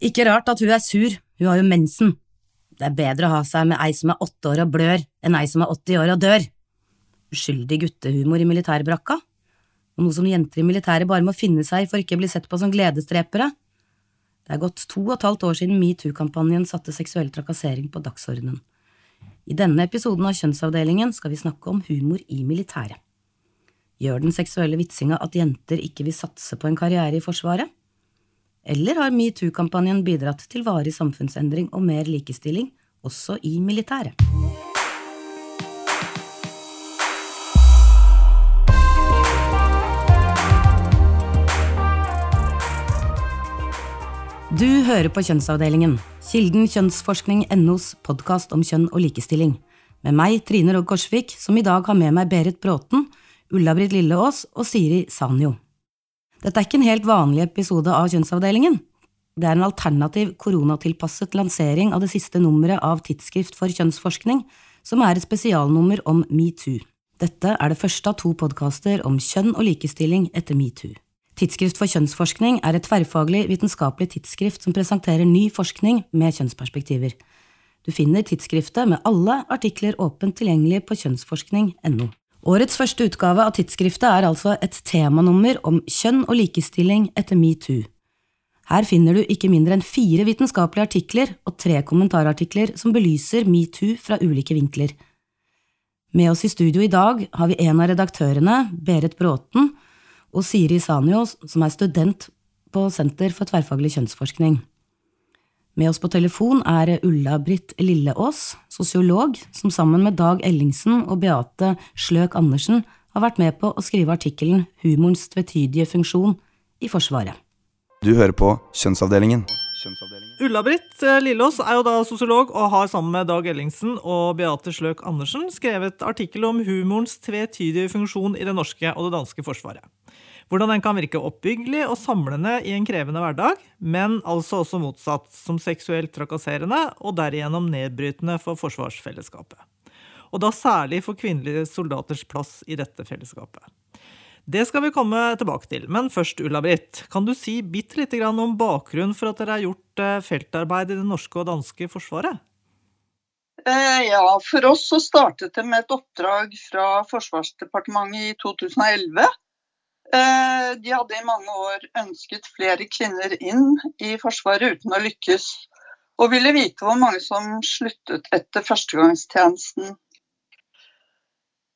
Ikke rart at hun er sur, hun har jo mensen. Det er bedre å ha seg med ei som er åtte år og blør, enn ei som er 80 år og dør. Uskyldig guttehumor i militærbrakka, og noe som jenter i militæret bare må finne seg i for ikke å bli sett på som gledesdrepere. Det er gått to og et halvt år siden metoo-kampanjen satte seksuell trakassering på dagsordenen. I denne episoden av Kjønnsavdelingen skal vi snakke om humor i militæret. Gjør den seksuelle vitsinga at jenter ikke vil satse på en karriere i Forsvaret? Eller har metoo-kampanjen bidratt til varig samfunnsendring og mer likestilling, også i militæret? Du hører på Kjønnsavdelingen, kilden kjønnsforskning.nos podkast om kjønn og likestilling, med meg, Trine Rogg Korsvik, som i dag har med meg Berit Bråten, Ulla-Britt Lilleås og Siri Sanjo. Dette er ikke en helt vanlig episode av Kjønnsavdelingen. Det er en alternativ koronatilpasset lansering av det siste nummeret av Tidsskrift for kjønnsforskning, som er et spesialnummer om metoo. Dette er det første av to podkaster om kjønn og likestilling etter metoo. Tidsskrift for kjønnsforskning er et tverrfaglig vitenskapelig tidsskrift som presenterer ny forskning med kjønnsperspektiver. Du finner tidsskriftet med alle artikler åpent tilgjengelig på kjønnsforskning.no. Årets første utgave av tidsskriftet er altså et temanummer om kjønn og likestilling etter metoo. Her finner du ikke mindre enn fire vitenskapelige artikler og tre kommentarartikler som belyser metoo fra ulike vinkler. Med oss i studio i dag har vi en av redaktørene, Berit Bråten, og Siri Sanios, som er student på Senter for tverrfaglig kjønnsforskning. Med oss på telefon er Ulla-Britt Lilleås, sosiolog, som sammen med Dag Ellingsen og Beate Sløk Andersen har vært med på å skrive artikkelen Humorens tvetydige funksjon i Forsvaret. Du hører på Kjønnsavdelingen. Ulla-Britt Lilleås Lillås er jo da sosiolog og har sammen med Dag Ellingsen og Beate Sløk Andersen skrevet artikkel om humorens tvetydige funksjon i det norske og det danske forsvaret. Hvordan den kan virke oppbyggelig og samlende i en krevende hverdag, men altså også motsatt, som seksuelt trakasserende og derigjennom nedbrytende for forsvarsfellesskapet. Og da særlig for kvinnelige soldaters plass i dette fellesskapet. Det skal vi komme tilbake til, men først, Ulla-Britt, kan du si bitte lite grann om bakgrunnen for at dere har gjort eh, feltarbeid i det norske og danske forsvaret? Eh, ja, for oss så startet det med et oppdrag fra Forsvarsdepartementet i 2011 Eh, de hadde i mange år ønsket flere kvinner inn i Forsvaret uten å lykkes, og ville vite hvor mange som sluttet etter førstegangstjenesten.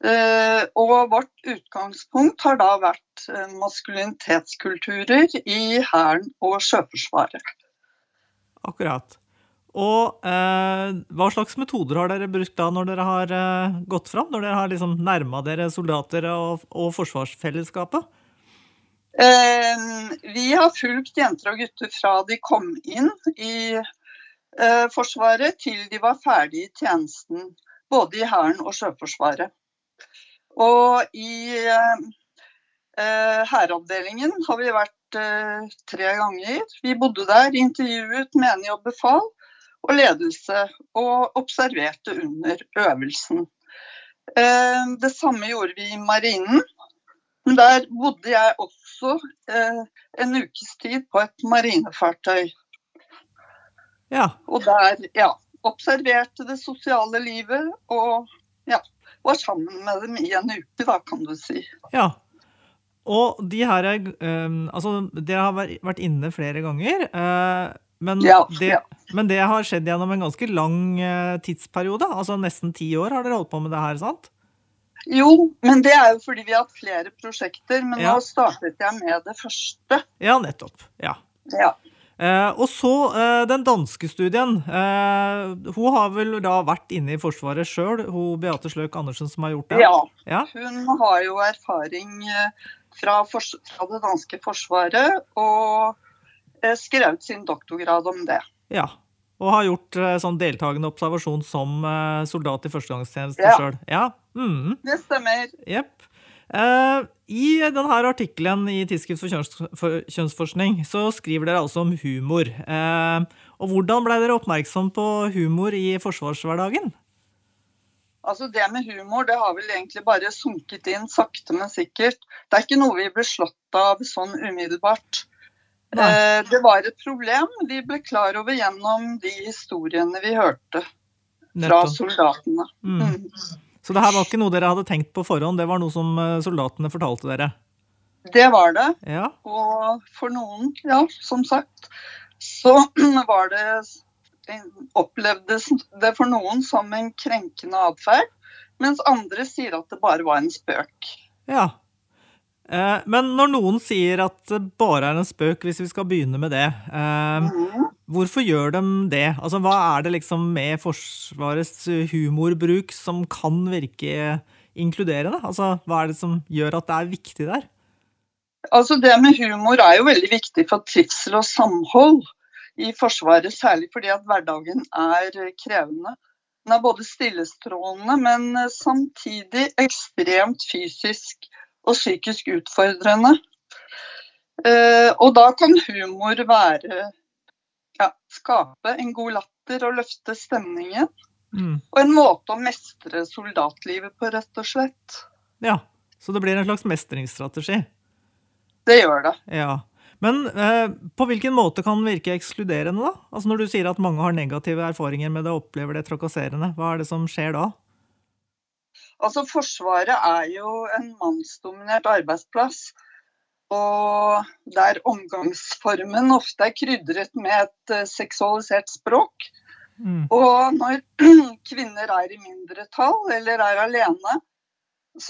Eh, og vårt utgangspunkt har da vært eh, maskulinitetskulturer i Hæren og Sjøforsvaret. Akkurat. Og eh, hva slags metoder har dere brukt da når dere har eh, gått fram? Når dere har liksom nærma dere soldater og, og forsvarsfellesskapet? Eh, vi har fulgt jenter og gutter fra de kom inn i eh, Forsvaret til de var ferdig i tjenesten, både i Hæren og Sjøforsvaret. Og i eh, hæravdelingen har vi vært tre ganger. Vi bodde der, intervjuet menig og befal og ledelse, og observerte under øvelsen. Det samme gjorde vi i marinen. Men der bodde jeg også eh, en ukes tid på et marinefartøy. Ja. Og der ja, observerte det sosiale livet og ja, var sammen med dem i en uke, da, kan du si. Ja. Og de her um, Altså, dere har vært inne flere ganger. Uh, men, ja, det, ja. men, det, har skjedd gjennom en ganske lang uh, tidsperiode. Altså nesten ti år har dere holdt på med det her, sant? Jo, men det er jo fordi vi har hatt flere prosjekter. Men ja. nå startet jeg med det første. Ja, nettopp. Ja. ja. Eh, og så eh, den danske studien. Eh, hun har vel da vært inne i Forsvaret sjøl, hun Beate Sløk Andersen som har gjort det? Ja. ja. Hun har jo erfaring eh, fra, fra, det danske forsvaret, og eh, skrevet sin doktorgrad om det. Ja, og har gjort eh, sånn deltakende observasjon som soldat i førstegangstjeneste ja. sjøl. Ja. Mm. Det stemmer. Jepp. Uh, I denne artikkelen i Tidsskrift for, kjønns for, kjønnsforskning så skriver dere altså om humor. Uh, og Hvordan ble dere oppmerksom på humor i forsvarshverdagen? Altså Det med humor det har vel egentlig bare sunket inn sakte, men sikkert. Det er ikke noe vi ble slått av sånn umiddelbart. Eh, Det var et problem vi ble klar over gjennom de historiene vi hørte fra Nettopp. soldatene. Mm. Mm. Så det her var ikke noe dere hadde tenkt på forhånd, det var noe som eh, soldatene fortalte dere? Det var det. Ja. Og for noen, ja, som sagt, så var det opplevdes det for noen som en krenkende atferd, mens andre sier at det bare var en spøk. ja. Eh, men når noen sier at det bare er en spøk, hvis vi skal begynne med det, eh, Mhm. Hvorfor gjør de det? Altså, hva er det liksom med Forsvarets humorbruk som kan virke inkluderende? Altså, hva er det som gjør at det er viktig der? Altså Det med humor er jo veldig viktig for trivsel og samhold i Forsvaret, særlig fordi at hverdagen er krevende. Den er både stillestrålende, men samtidig ekstremt fysisk og psykisk utfordrende. Eh, Og da kan humor være ja, skape en god latter og løfte stemningen. Mm. Og en måte å mestre soldatlivet på, rett og slett. Ja, så det blir en slags mestringsstrategi. Det gjør det. Ja. Men eh, på hvilken måte kan den virke ekskluderende, da? Altså Når du sier at mange har negative erfaringer med det og opplever det trakasserende, hva er det som skjer da? Altså Forsvaret er jo en mannsdominert arbeidsplass. Og der omgangsformen ofte er krydret med et eh, seksualisert språk. Mm. Og når kvinner er i mindretall eller er alene,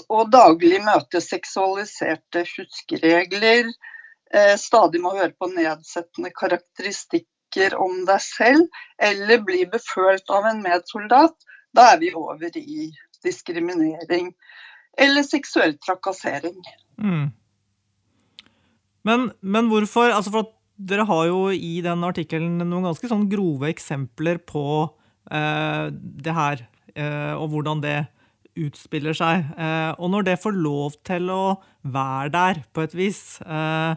og daglig møter seksualiserte huskeregler, eh, stadig må høre på nedsettende karakteristikker om deg selv, eller bli befølt av en medsoldat, da er vi over i diskriminering eller seksuell trakassering. Mm. Men, men hvorfor altså for at Dere har jo i den artikkelen noen ganske sånn grove eksempler på eh, det her, eh, og hvordan det utspiller seg. Eh, og når det får lov til å være der på et vis, eh,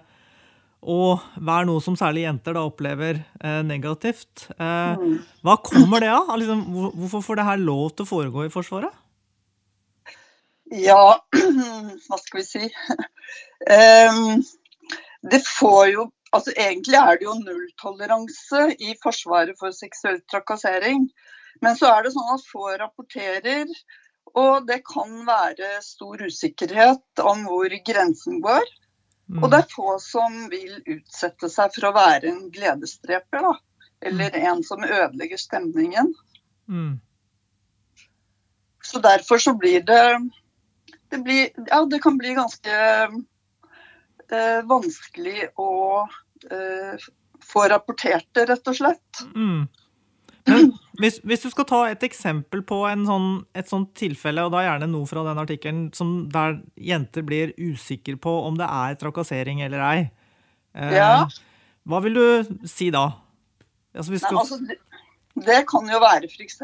og være noe som særlig jenter da opplever eh, negativt, eh, hva kommer det av? Liksom, hvorfor får det her lov til å foregå i Forsvaret? Ja, hva skal vi si Ehm, Det får jo Altså egentlig er det jo nulltoleranse i Forsvaret for seksuell trakassering. Men så er det sånn at få rapporterer, og det kan være stor usikkerhet om hvor grensen går. Mm. Og det er få som vil utsette seg for å være en gledesdreper, da. Eller en som ødelegger stemningen. Mm. Så derfor så blir det det, blir, ja, det kan bli ganske eh, vanskelig å eh, få rapportert det, rett og slett. Mm. Men hvis, hvis du skal ta et eksempel på en sånn, et sånt tilfelle, og da gjerne noe fra den artikkelen der jenter blir usikre på om det er trakassering eller ei, eh, Ja. hva vil du si da? Altså, Nei, skal, altså, det, det kan jo være f.eks.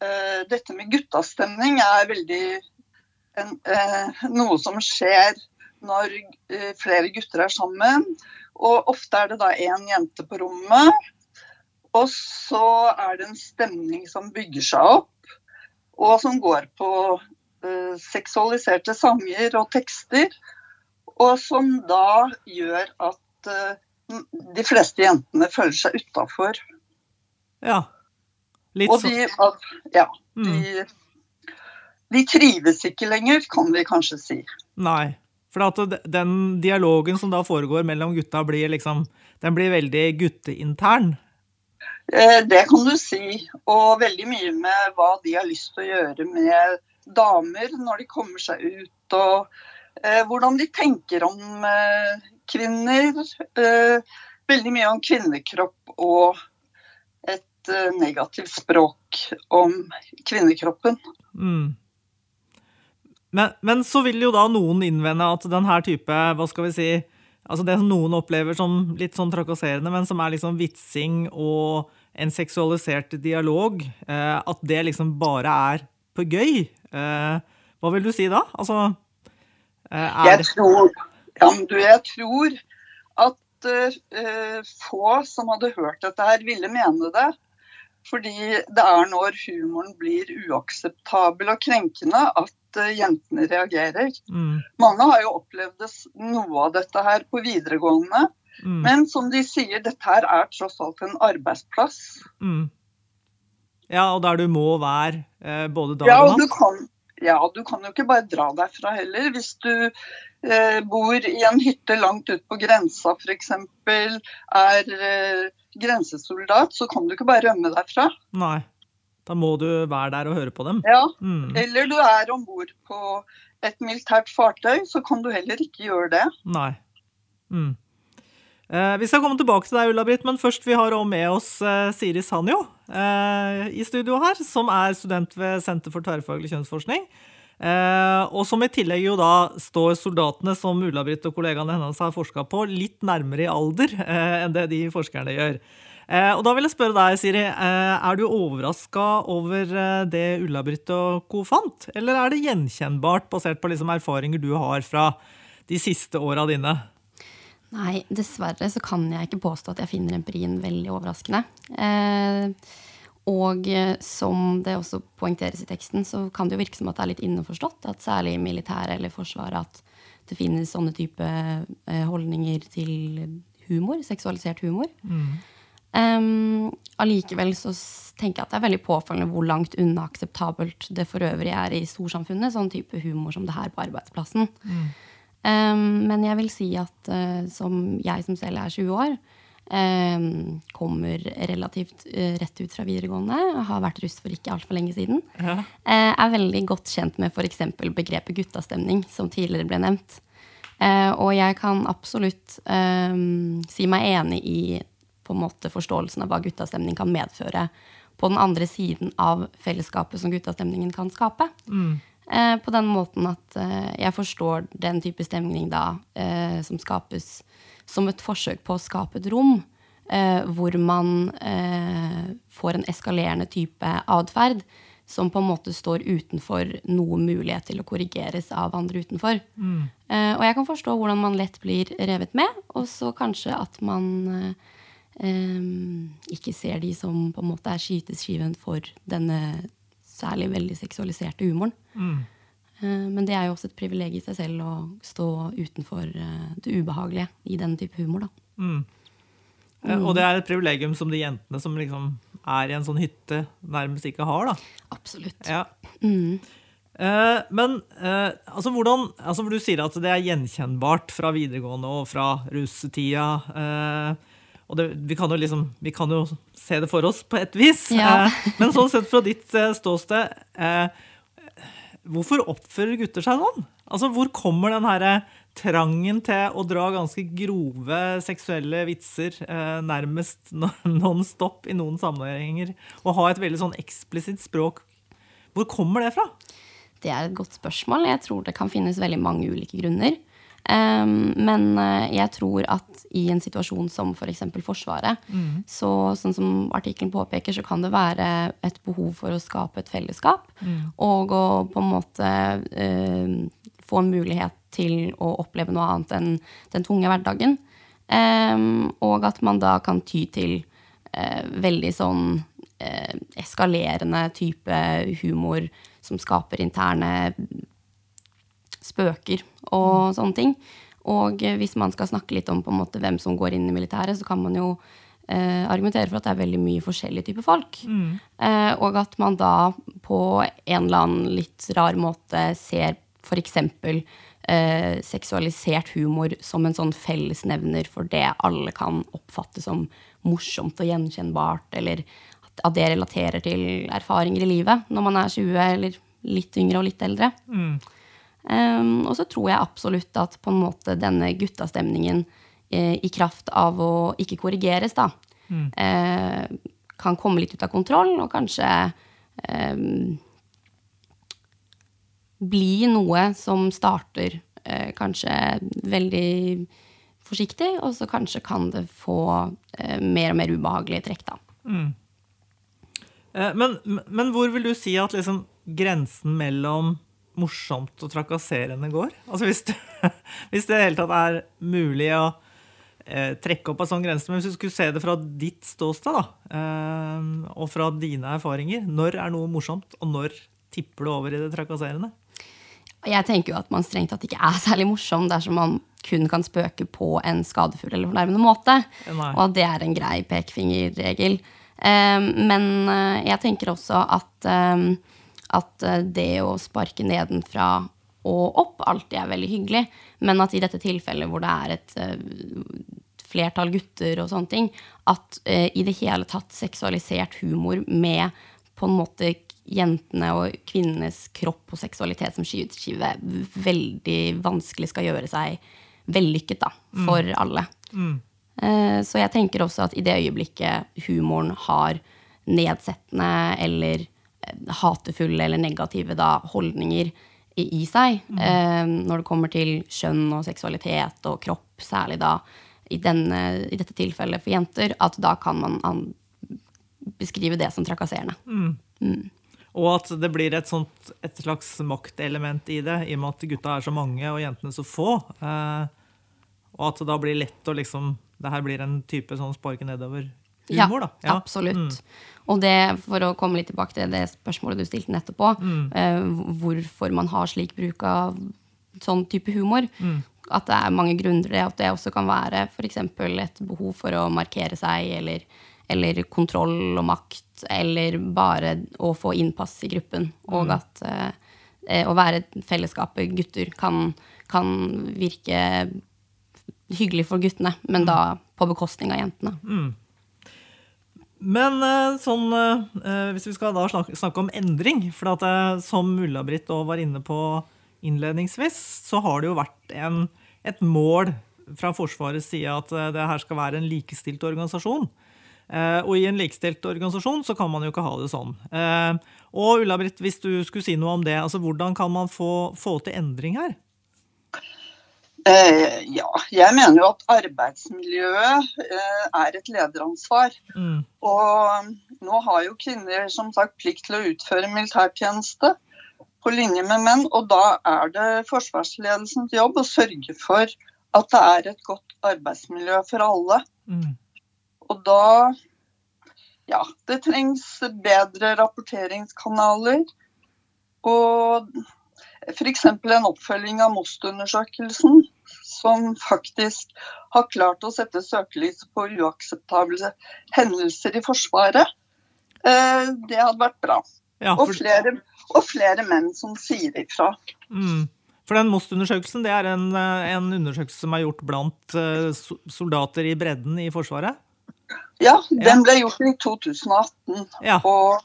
Eh, dette med guttastemning er veldig en, eh, noe som skjer når eh, flere gutter er sammen. Og ofte er det da én jente på rommet. Og så er det en stemning som bygger seg opp, og som går på eh, seksualiserte sanger og tekster. Og som da gjør at eh, de fleste jentene føler seg utafor. ja. Litt Og sånn. de, at- ja, Mm. de, de trives ikke lenger, kan vi kanskje si. Nei. For at den dialogen som da foregår mellom gutta, blir liksom Den blir veldig gutteintern. Eh, Det kan du si. Og veldig mye med hva de har lyst til å gjøre med damer når de kommer seg ut. Og eh, hvordan de tenker om eh, kvinner. Eh, veldig mye om kvinnekropp og et negativt språk om kvinnekroppen. Mm. Men, men så vil jo da noen innvende at denne type, hva skal vi si Altså det som noen opplever som litt sånn trakasserende, men som er liksom vitsing og en seksualisert dialog, eh, at det liksom bare er på gøy. Eh, hva vil du si da? Altså eh, Jeg tror, ja, du, jeg tror at eh, få som hadde hørt dette her, ville mene det. Fordi det er når humoren blir uakseptabel og krenkende at eh, jentene reagerer. Mm. Mange har jo opplevd noe av dette her på videregående. Mm. Men som de sier, dette her er tross alt en arbeidsplass. Mm. Ja, og der du må være eh, både dag Ja, og og du natt. kan, ja, du kan jo ikke bare dra derfra heller. Hvis du bor i en hytte langt ut på grensa f.eks., er eh, grensesoldat, så kan du ikke bare rømme derfra. Nei. Da må du være der og høre på dem. Ja, Mm. Eller du er om bord på et militært fartøy, så kan du heller ikke gjøre det. Nei. Mm. Eh, vi skal komme tilbake til deg, Ulla-Britt, men først vi har med oss eh, Siri Sanjo eh, i studio her, som er student ved Senter for tverrfaglig kjønnsforskning. Eh, og som i tillegg jo da står soldatene som Ulla-Britt og kollegaene hennes har forska på, litt nærmere i alder eh, enn det de forskerne gjør. Eh, og da vil jeg spørre deg, Siri, eh, er du overraska over eh, det Ulla-Britt og co. fant? Eller er det gjenkjennbart, basert på liksom erfaringer du har fra de siste åra dine? Nei, dessverre så kan jeg ikke påstå at jeg finner empirien veldig overraskende. Eh, og eh, som det også poengteres i teksten, så kan det jo virke som at det er litt innforstått at særlig i militæret eller forsvaret at det finnes sånne type eh, holdninger til humor, seksualisert humor. Um, allikevel så tenker jeg at det er veldig påfallende hvor langt unna akseptabelt det for øvrig er i storsamfunnet, sånn type humor som det her på arbeidsplassen. Um, men jeg vil si at uh, som jeg som selv er 20 år, kommer relativt eh, rett ut fra videregående, har vært russ for ikke altfor lenge siden, Ja. eh, er veldig godt kjent med f.eks. begrepet guttastemning, som tidligere ble nevnt. Eh, og jeg kan absolutt eh, si meg enig i på en måte forståelsen av hva guttastemning kan medføre på den andre siden av fellesskapet som guttastemningen kan skape. Eh, på den måten at eh, jeg forstår den type stemning da eh, som skapes som et forsøk på å skape et rom eh, hvor man eh, får en eskalerende type atferd som på en måte står utenfor noe mulighet til å korrigeres av andre utenfor. Eh, og jeg kan forstå hvordan man lett blir revet med, og så kanskje at man eh, em, ikke ser de som på en måte er skyteskiven for denne særlig veldig seksualiserte humoren. Eh, men det er jo også et privilegium i seg selv å stå utenfor eh, det ubehagelige i den type humor. da. Mm. Og det er et privilegium som de jentene som liksom er i en sånn hytte, nærmest ikke har. da. Absolutt. Ja. Eh, men eh, altså hvordan, altså du sier at det er gjenkjennbart fra videregående og fra russetida. eh, og det, vi, kan jo liksom, vi kan jo se det for oss på et vis. Ja. eh, men sånn sett fra ditt eh, ståsted, eh, hvorfor oppfører gutter seg sånn? Altså, Hvor kommer den her trangen til å dra ganske grove seksuelle vitser eh, nærmest non stop i noen sammenhenger, og ha et veldig sånn eksplisitt språk? Hvor kommer det fra? Det er et godt spørsmål. Jeg tror det kan finnes veldig mange ulike grunner. Um, men eh, jeg tror at i en situasjon som f.eks. For Forsvaret, så sånn som artikkelen påpeker, så kan det være et behov for å skape et fellesskap. Og å på en måte eh, få en mulighet til å oppleve noe annet enn den tunge hverdagen. Um, og at man da kan ty til uh, veldig sånn uh, eskalerende type humor som skaper interne spøker og sånne ting. Og eh, hvis man skal snakke litt om på en måte hvem som går inn i militæret, så kan man jo eh, argumentere for at det er veldig mye forskjellige typer folk. Eh, og at man da på en eller annen litt rar måte ser f.eks. Eh, seksualisert humor som en sånn fellesnevner for det alle kan oppfatte som morsomt og gjenkjennbart, eller at, det relaterer til erfaringer i livet når man er 20 eller litt yngre og litt eldre. Um, og så tror jeg absolutt at på en måte denne guttastemningen uh, i kraft av å ikke korrigeres, da, eh, kan komme litt ut av kontroll og kanskje um, bli noe som starter uh, kanskje veldig forsiktig, og så kanskje kan det få mer og mer ubehagelige trekk, da. Eh, Men, men hvor vil du si at liksom grensen mellom morsomt og trakasserende går? Altså hvis det, hvis det i det hele tatt er mulig å eh, trekke opp en sånn grense. Men hvis du skulle se det fra ditt ståsted, da, eh, og fra dine erfaringer, når er noe morsomt, og når tipper du over i det trakasserende? Jeg tenker jo at man strengt tatt ikke er særlig morsom dersom man kun kan spøke på en skadefull eller fornærmende måte. Nei. Og det er en grei pekefingerregel. Eh, men eh, jeg tenker også at, eh, at eh, det å sparke nedenfra og opp alltid er veldig hyggelig, men at i dette tilfellet hvor det er et eh, flertall gutter og sånne ting, at eh, i det hele tatt seksualisert humor med på en måte jentene og kvinnenes kropp og seksualitet som skyteskive veldig vanskelig skal gjøre seg vellykket da, for alle. Mm. Så jeg tenker også at i det øyeblikket humoren har nedsettende eller hatefulle eller negative da, holdninger i, i seg, eh, når det kommer til kjønn og seksualitet og kropp, særlig da i, denne, i dette tilfellet for jenter, at da kan man an, beskrive det som trakasserende. Og at det blir et, sånt, et slags maktelement i det, i og med at gutta er så mange og jentene så få. Eh, og at det da blir lett å liksom Det her blir en type sånn sparke nedover-humor, da. Ja, absolutt. Og det, for å komme litt tilbake til det spørsmålet du stilte nettopp òg, eh, hvorfor man har slik bruk av sånn type humor. At det er mange grunner til det. At det også kan være f.eks. et behov for å markere seg, eller, eller kontroll og makt, eller bare å få innpass i gruppen. Og at eh, eh, å være et fellesskap gutter kan, kan virke hyggelig for guttene, men da på bekostning av jentene. Men eh, sånn, eh, hvis vi skal da snakke, om endring For at, eh, som Ulla-Britt var inne på innledningsvis, så har det jo vært en, et mål fra Forsvarets side at eh, det her skal være en likestilt organisasjon. Eh, og i en likestilt organisasjon så kan man jo ikke ha det sånn. Eh, og Ulla-Britt, hvis du skulle si noe om det, altså hvordan kan man få, få til endring her? Eh, ja, jeg mener jo at arbeidsmiljøet eh, er et lederansvar. Mm. Og nå har jo kvinner som sagt plikt til å utføre militærtjeneste på linje med menn, og da er det forsvarsledelsens jobb å sørge for at det er et godt arbeidsmiljø for alle. Mm. Og da Ja, det trengs bedre rapporteringskanaler. Og f.eks. en oppfølging av MOST-undersøkelsen, som faktisk har klart å sette søkelyset på uakseptable hendelser i Forsvaret. Eh, Det hadde vært bra. Ja, Og flere, og flere menn som sier ifra. mm. for den MOST-undersøkelsen det er en, eh, en undersøkelse som er gjort blant eh, soldater i bredden i Forsvaret. Ja, den ble gjort i 2018. Ja. Og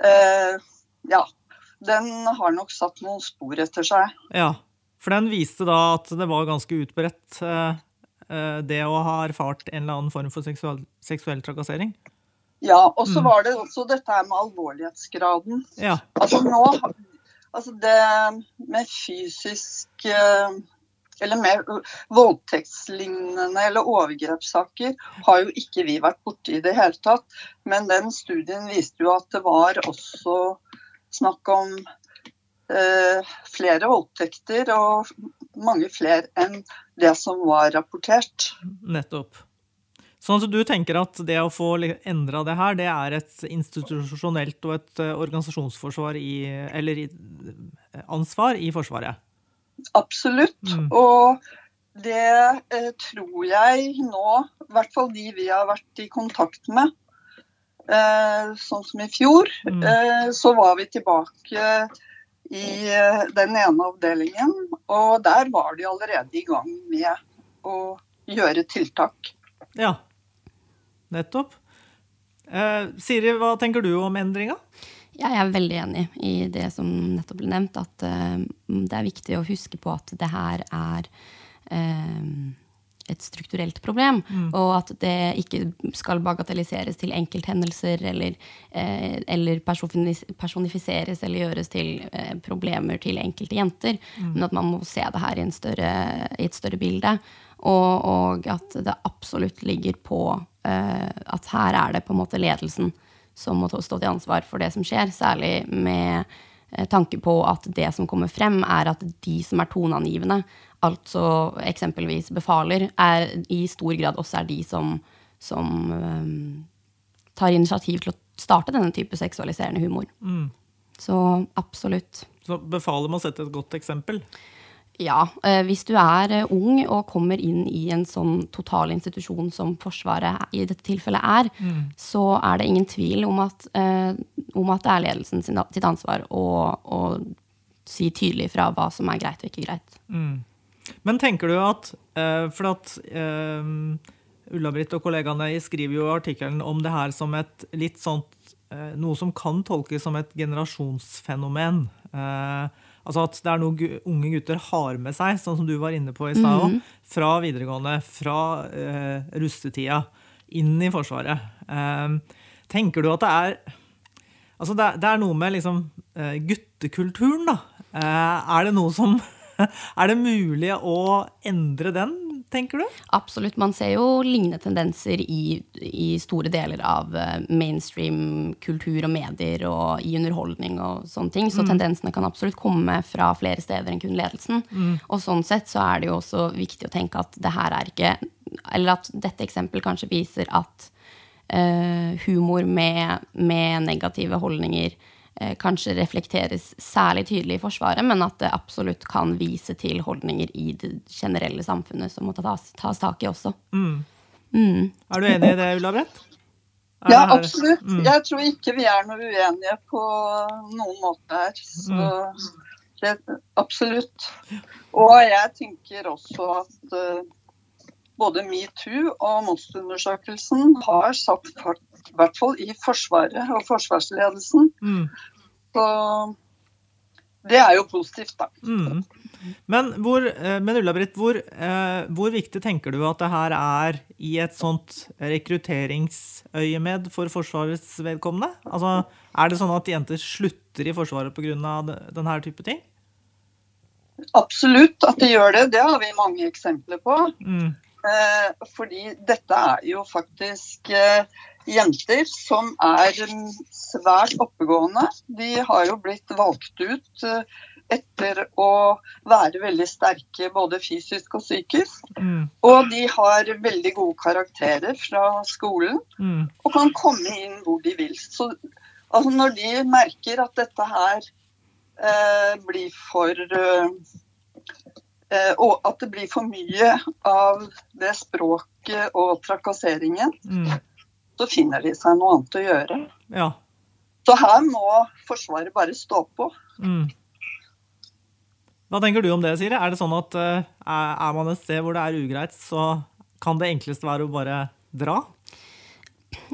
eh, ja, den har nok satt noen spor etter seg. Ja, for den viste da at det var ganske utbredt eh, eh, det å ha erfart en eller annen form for seksuell, seksuell trakassering. Ja, og så Mm. var det også dette her med alvorlighetsgraden. Ja. Altså nå Altså det med fysisk eh, Eller med voldtektslignende eller overgrepssaker har jo ikke vi vært borti i det hele tatt. Men den studien viste jo at det var også snakk om eh, flere voldtekter, og mange flere enn det som var rapportert. Nettopp. Sånn at du tenker at det å få endra det her, det er et institusjonelt og et eh, organisasjonsforsvar i Eller i, eh, ansvar i Forsvaret. Absolutt. Mm. Og det eh, tror jeg nå, i hvert fall de vi har vært i kontakt med, sånn som i fjor, Mm. eh, så var vi tilbake i eh, den ene avdelingen, og der var de allerede i gang med å gjøre tiltak. Ja. Nettopp. Eh, Siri, hva tenker du om endringa? Jeg er veldig enig i det som nettopp ble nevnt, at eh, det er viktig å huske på at det her er eh, et strukturelt problem, og at det ikke skal bagatelliseres til enkelthendelser eller, eh, eller personifiseres eller gjøres til eh, problemer til enkelte jenter, men at man må se det her i, en større, i et større bilde. Og, og at det absolutt ligger på eh, at her er det på en måte ledelsen som må stå til ansvar for det som skjer, særlig med tanke på at det som kommer frem, er at de som er toneangivende, altså eksempelvis befaler, er i stor grad også er de som, som um, tar initiativ til å starte denne type seksualiserende humor. Mm. Så absolutt. Så befaler må sette et godt eksempel. Ja. Eh, hvis du er eh, ung og kommer inn i en sånn total institusjon som Forsvaret i dette tilfellet er, mm. så er det ingen tvil om at, eh, om at det er ledelsen sin, sitt ansvar å, å, si tydelig fra hva som er greit og ikke greit. Mm. Men tenker du at uh, For at uh, Ulla-Britt og kollegaene skriver jo artikkelen om det her som et litt sånt uh, Noe som kan tolkes som et generasjonsfenomen. Altså at det er noe unge gutter har med seg, sånn som du var inne på i stad òg. Mm. Fra videregående, fra rustetida inn i Forsvaret. tenker du at det er Altså det, det er noe med liksom guttekulturen, da. er det noe som Er det mulig å endre den, tenker du? Absolutt. Man ser jo lignende tendenser i, i store deler av eh, mainstream kultur og medier og i underholdning og sånne ting. Så mm. tendensene kan absolutt komme fra flere steder enn kun ledelsen. Mm. Og sånn sett så er det jo også viktig å tenke at det her er ikke Eller at dette eksempelet kanskje viser at uh, humor med, med negative holdninger kanskje reflekteres særlig tydelig i Forsvaret, men at det absolutt kan vise til holdninger i det generelle samfunnet som må tas, tas tak i også. Mm. Mm. Er du enig i det, Ulla Brett? Ja, absolutt. Mm. Jeg tror ikke vi er noe uenige på noen måte her. Så mm. det, absolutt. Og jeg tenker også at uh, både metoo og Most-undersøkelsen har satt fart i hvert fall i Forsvaret og forsvarsledelsen. Mm. Så det er jo positivt, da. Mm. Men, hvor, eh, men Ulla-Britt, hvor, eh, hvor, viktig tenker du at det her er i et sånt rekrutteringsøyemed for Forsvarets vedkommende? Altså, er det sånn at jenter slutter i Forsvaret pga. denne type ting? Absolutt at de gjør det. Det har vi mange eksempler på. Mm. Eh, fordi dette er jo faktisk jenter som er svært oppegående. De har jo blitt valgt ut eh, etter å være veldig sterke både fysisk og psykisk. Mm. Og de har veldig gode karakterer fra skolen mm. og kan komme inn hvor de vil. Så altså, når de merker at dette her eh, blir for eh, eh Og at det blir for mye av det språket og trakasseringen, mm så finner de seg noe annet å gjøre. Ja. Så her må Forsvaret bare stå på. Mm. Hva tenker du om det, Siri? Er det sånn at uh, er man et sted hvor det er ugreit, så kan det enkleste være å bare dra?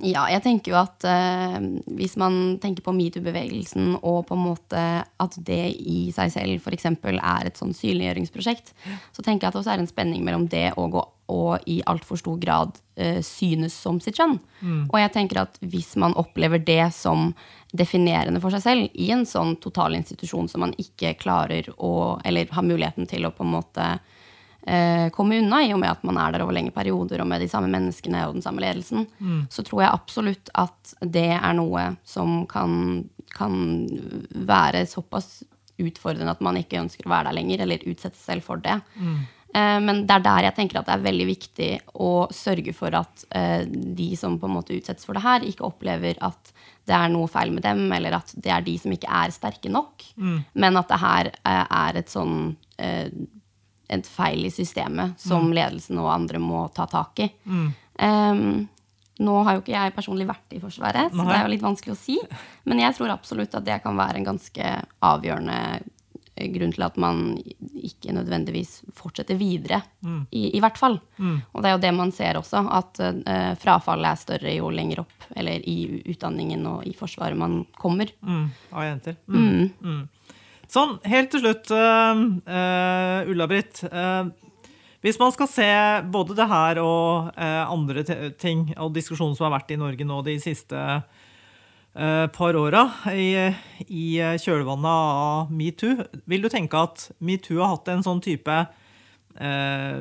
Ja, jeg tenker jo at uh, hvis man tenker på metoo-bevegelsen, og på en måte at det i seg selv f.eks. er et sånn synliggjøringsprosjekt, så tenker jeg at det også er en spenning mellom det å gå og i altfor stor grad uh, synes som sitt kjønn. Mm. Og jeg tenker at hvis man opplever det som definerende for seg selv i en sånn total institusjon som man ikke klarer å Eller har muligheten til å på en måte uh, komme unna, i og med at man er der over lenge perioder og med de samme menneskene og den samme ledelsen, mm. så tror jeg absolutt at det er noe som kan, kan være såpass utfordrende at man ikke ønsker å være der lenger, eller utsette seg selv for det. Mm. Eh, men det er der jeg tenker at det er veldig viktig å sørge for at eh, de som på en måte utsettes for det her, ikke opplever at det er noe feil med dem, eller at det er de som ikke er sterke nok. Mm. Men at det her eh, er et sånn et feil i systemet som mm. ledelsen og andre må ta tak i. Mm. Um, nå har jo ikke jeg personlig vært i Forsvaret, så Nei. det er jo litt vanskelig å si. Men jeg tror absolutt at det kan være en ganske avgjørende grunn til at man ikke nødvendigvis fortsetter videre. Mm. I, I, hvert fall. Mm. Og det er jo det man ser også, at uh, frafallet er større jo lenger opp eller i utdanningen og i Forsvaret man kommer. Mm. Av jenter. Mm. Mm. Mm. Sånn, helt til slutt, uh, uh, Ulla-Britt. hvis man skal se både det her og andre ting og diskusjonen som har vært i Norge nå de siste uh, par åra i, i, kjølvannet av metoo. Vil du tenke at metoo har hatt en sånn type eh,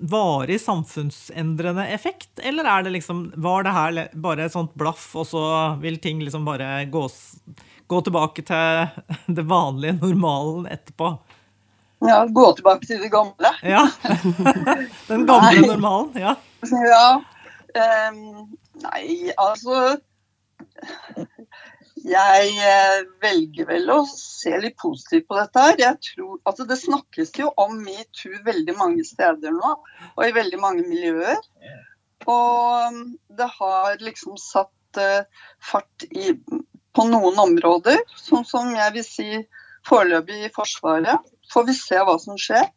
varig samfunnsendrende effekt? Eller er det liksom, var det her bare et sånt blaff, og så vil ting liksom bare gå, gå tilbake til det vanlige normalen etterpå. Ja, Gå tilbake til det gamle. Ja. Den gamle normalen. Ja. Ja. Um, nei, altså Jeg eh, velger vel å se litt positivt på dette her. Jeg tror, altså Det snakkes jo om metoo veldig mange steder nå, og i veldig mange miljøer. Og um, det har liksom satt eh, fart i, på noen områder, sånn som jeg vil si foreløpig i Forsvaret. Får vi se hva som skjer.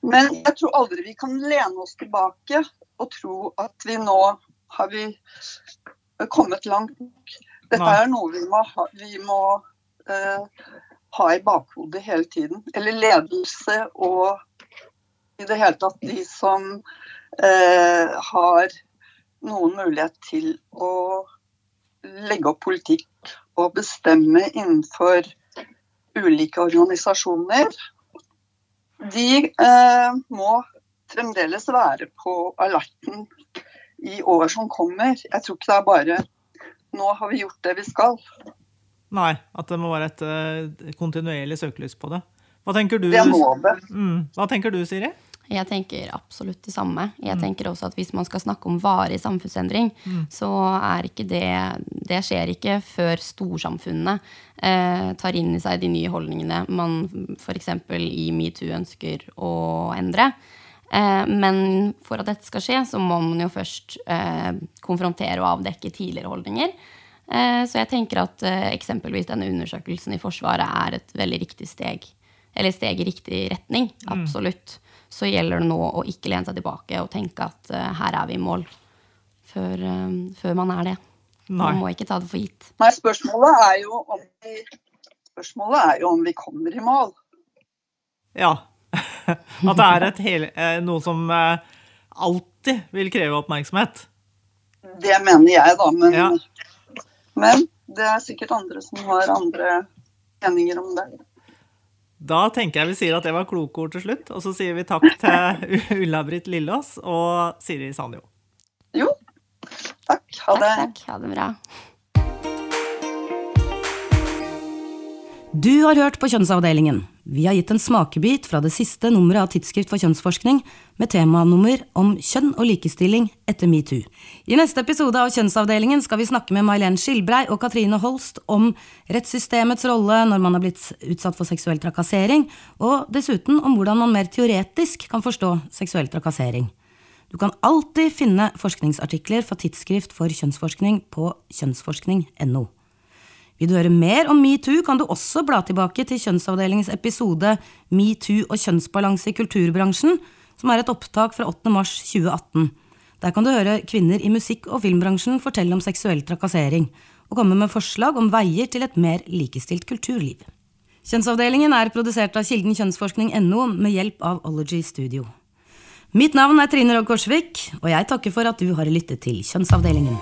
Men jeg tror aldri vi kan lene oss tilbake og tro at vi nå har vi kommet langt. Dette Nei. er noe vi må ha, vi må, uh, ha i bakhodet hele tiden. Eller ledelse og i det hele tatt de som uh, har noen mulighet til å legge opp politikk og bestemme innenfor ulike organisasjoner. De eh, må fremdeles være på alerten i år som kommer. Jeg tror ikke det er bare nå har vi gjort det vi skal. Nei, at det må være et uh, kontinuerlig søkelys på det. Hva tenker du, Det er målet. mm, hva tenker du Siri? Jeg tenker absolutt det samme. Jeg tenker også at Hvis man skal snakke om varig samfunnsendring, så er ikke det Det skjer ikke før storsamfunnet eh, tar inn i seg de nye holdningene man f.eks. i metoo ønsker å endre. Eh, men for at dette skal skje, så må man jo først eh, konfrontere og avdekke tidligere holdninger. Eh, så jeg tenker at eksempelvis denne undersøkelsen i Forsvaret er et veldig riktig steg. Eller steg i riktig retning. Absolutt. Så gjelder det nå å ikke lene seg tilbake og tenke at her er vi i mål. Før, før man er det. Nei. Man må ikke ta det for gitt. Nei, spørsmålet er jo om vi, spørsmålet er jo om vi kommer i mål. Ja. At det er et hele, eh, noe som eh, alltid vil kreve oppmerksomhet. Det mener jeg, da. Men, Ja. men det er sikkert andre som har andre meninger om det. Da tenker jeg vi sier at det var kloke ord til slutt. Og så sier vi takk til Ulla-Britt Lillås og Siri Sanjo. Jo, takk. Ha Takk, takk. Ha det bra. Du har hørt på Kjønnsavdelingen. Vi har gitt en smakebit fra det siste nummeret av Tidsskrift for kjønnsforskning med temanummer om kjønn og likestilling etter metoo. I neste episode av Kjønnsavdelingen skal vi snakke med May-Len Skilbrei og Katrine Holst om rettssystemets rolle når man har blitt utsatt for seksuell trakassering, og dessuten om hvordan man mer teoretisk kan forstå seksuell trakassering. Du kan alltid finne forskningsartikler fra Tidsskrift for kjønnsforskning på kjønnsforskning.no. Vil du høre mer om metoo, kan du også bla tilbake til Kjønnsavdelingens episode Metoo og kjønnsbalanse i kulturbransjen, som er et opptak fra 8. mars 2018. Der kan du høre kvinner i musikk- og filmbransjen fortelle om seksuell trakassering, og komme med forslag om veier til et mer likestilt kulturliv. Kjønnsavdelingen er produsert av Kilden kjønnsforskning.no med hjelp av Ology Studio. Mitt navn er Trine Rogg Korsvik, og jeg takker for at du har lyttet til Kjønnsavdelingen.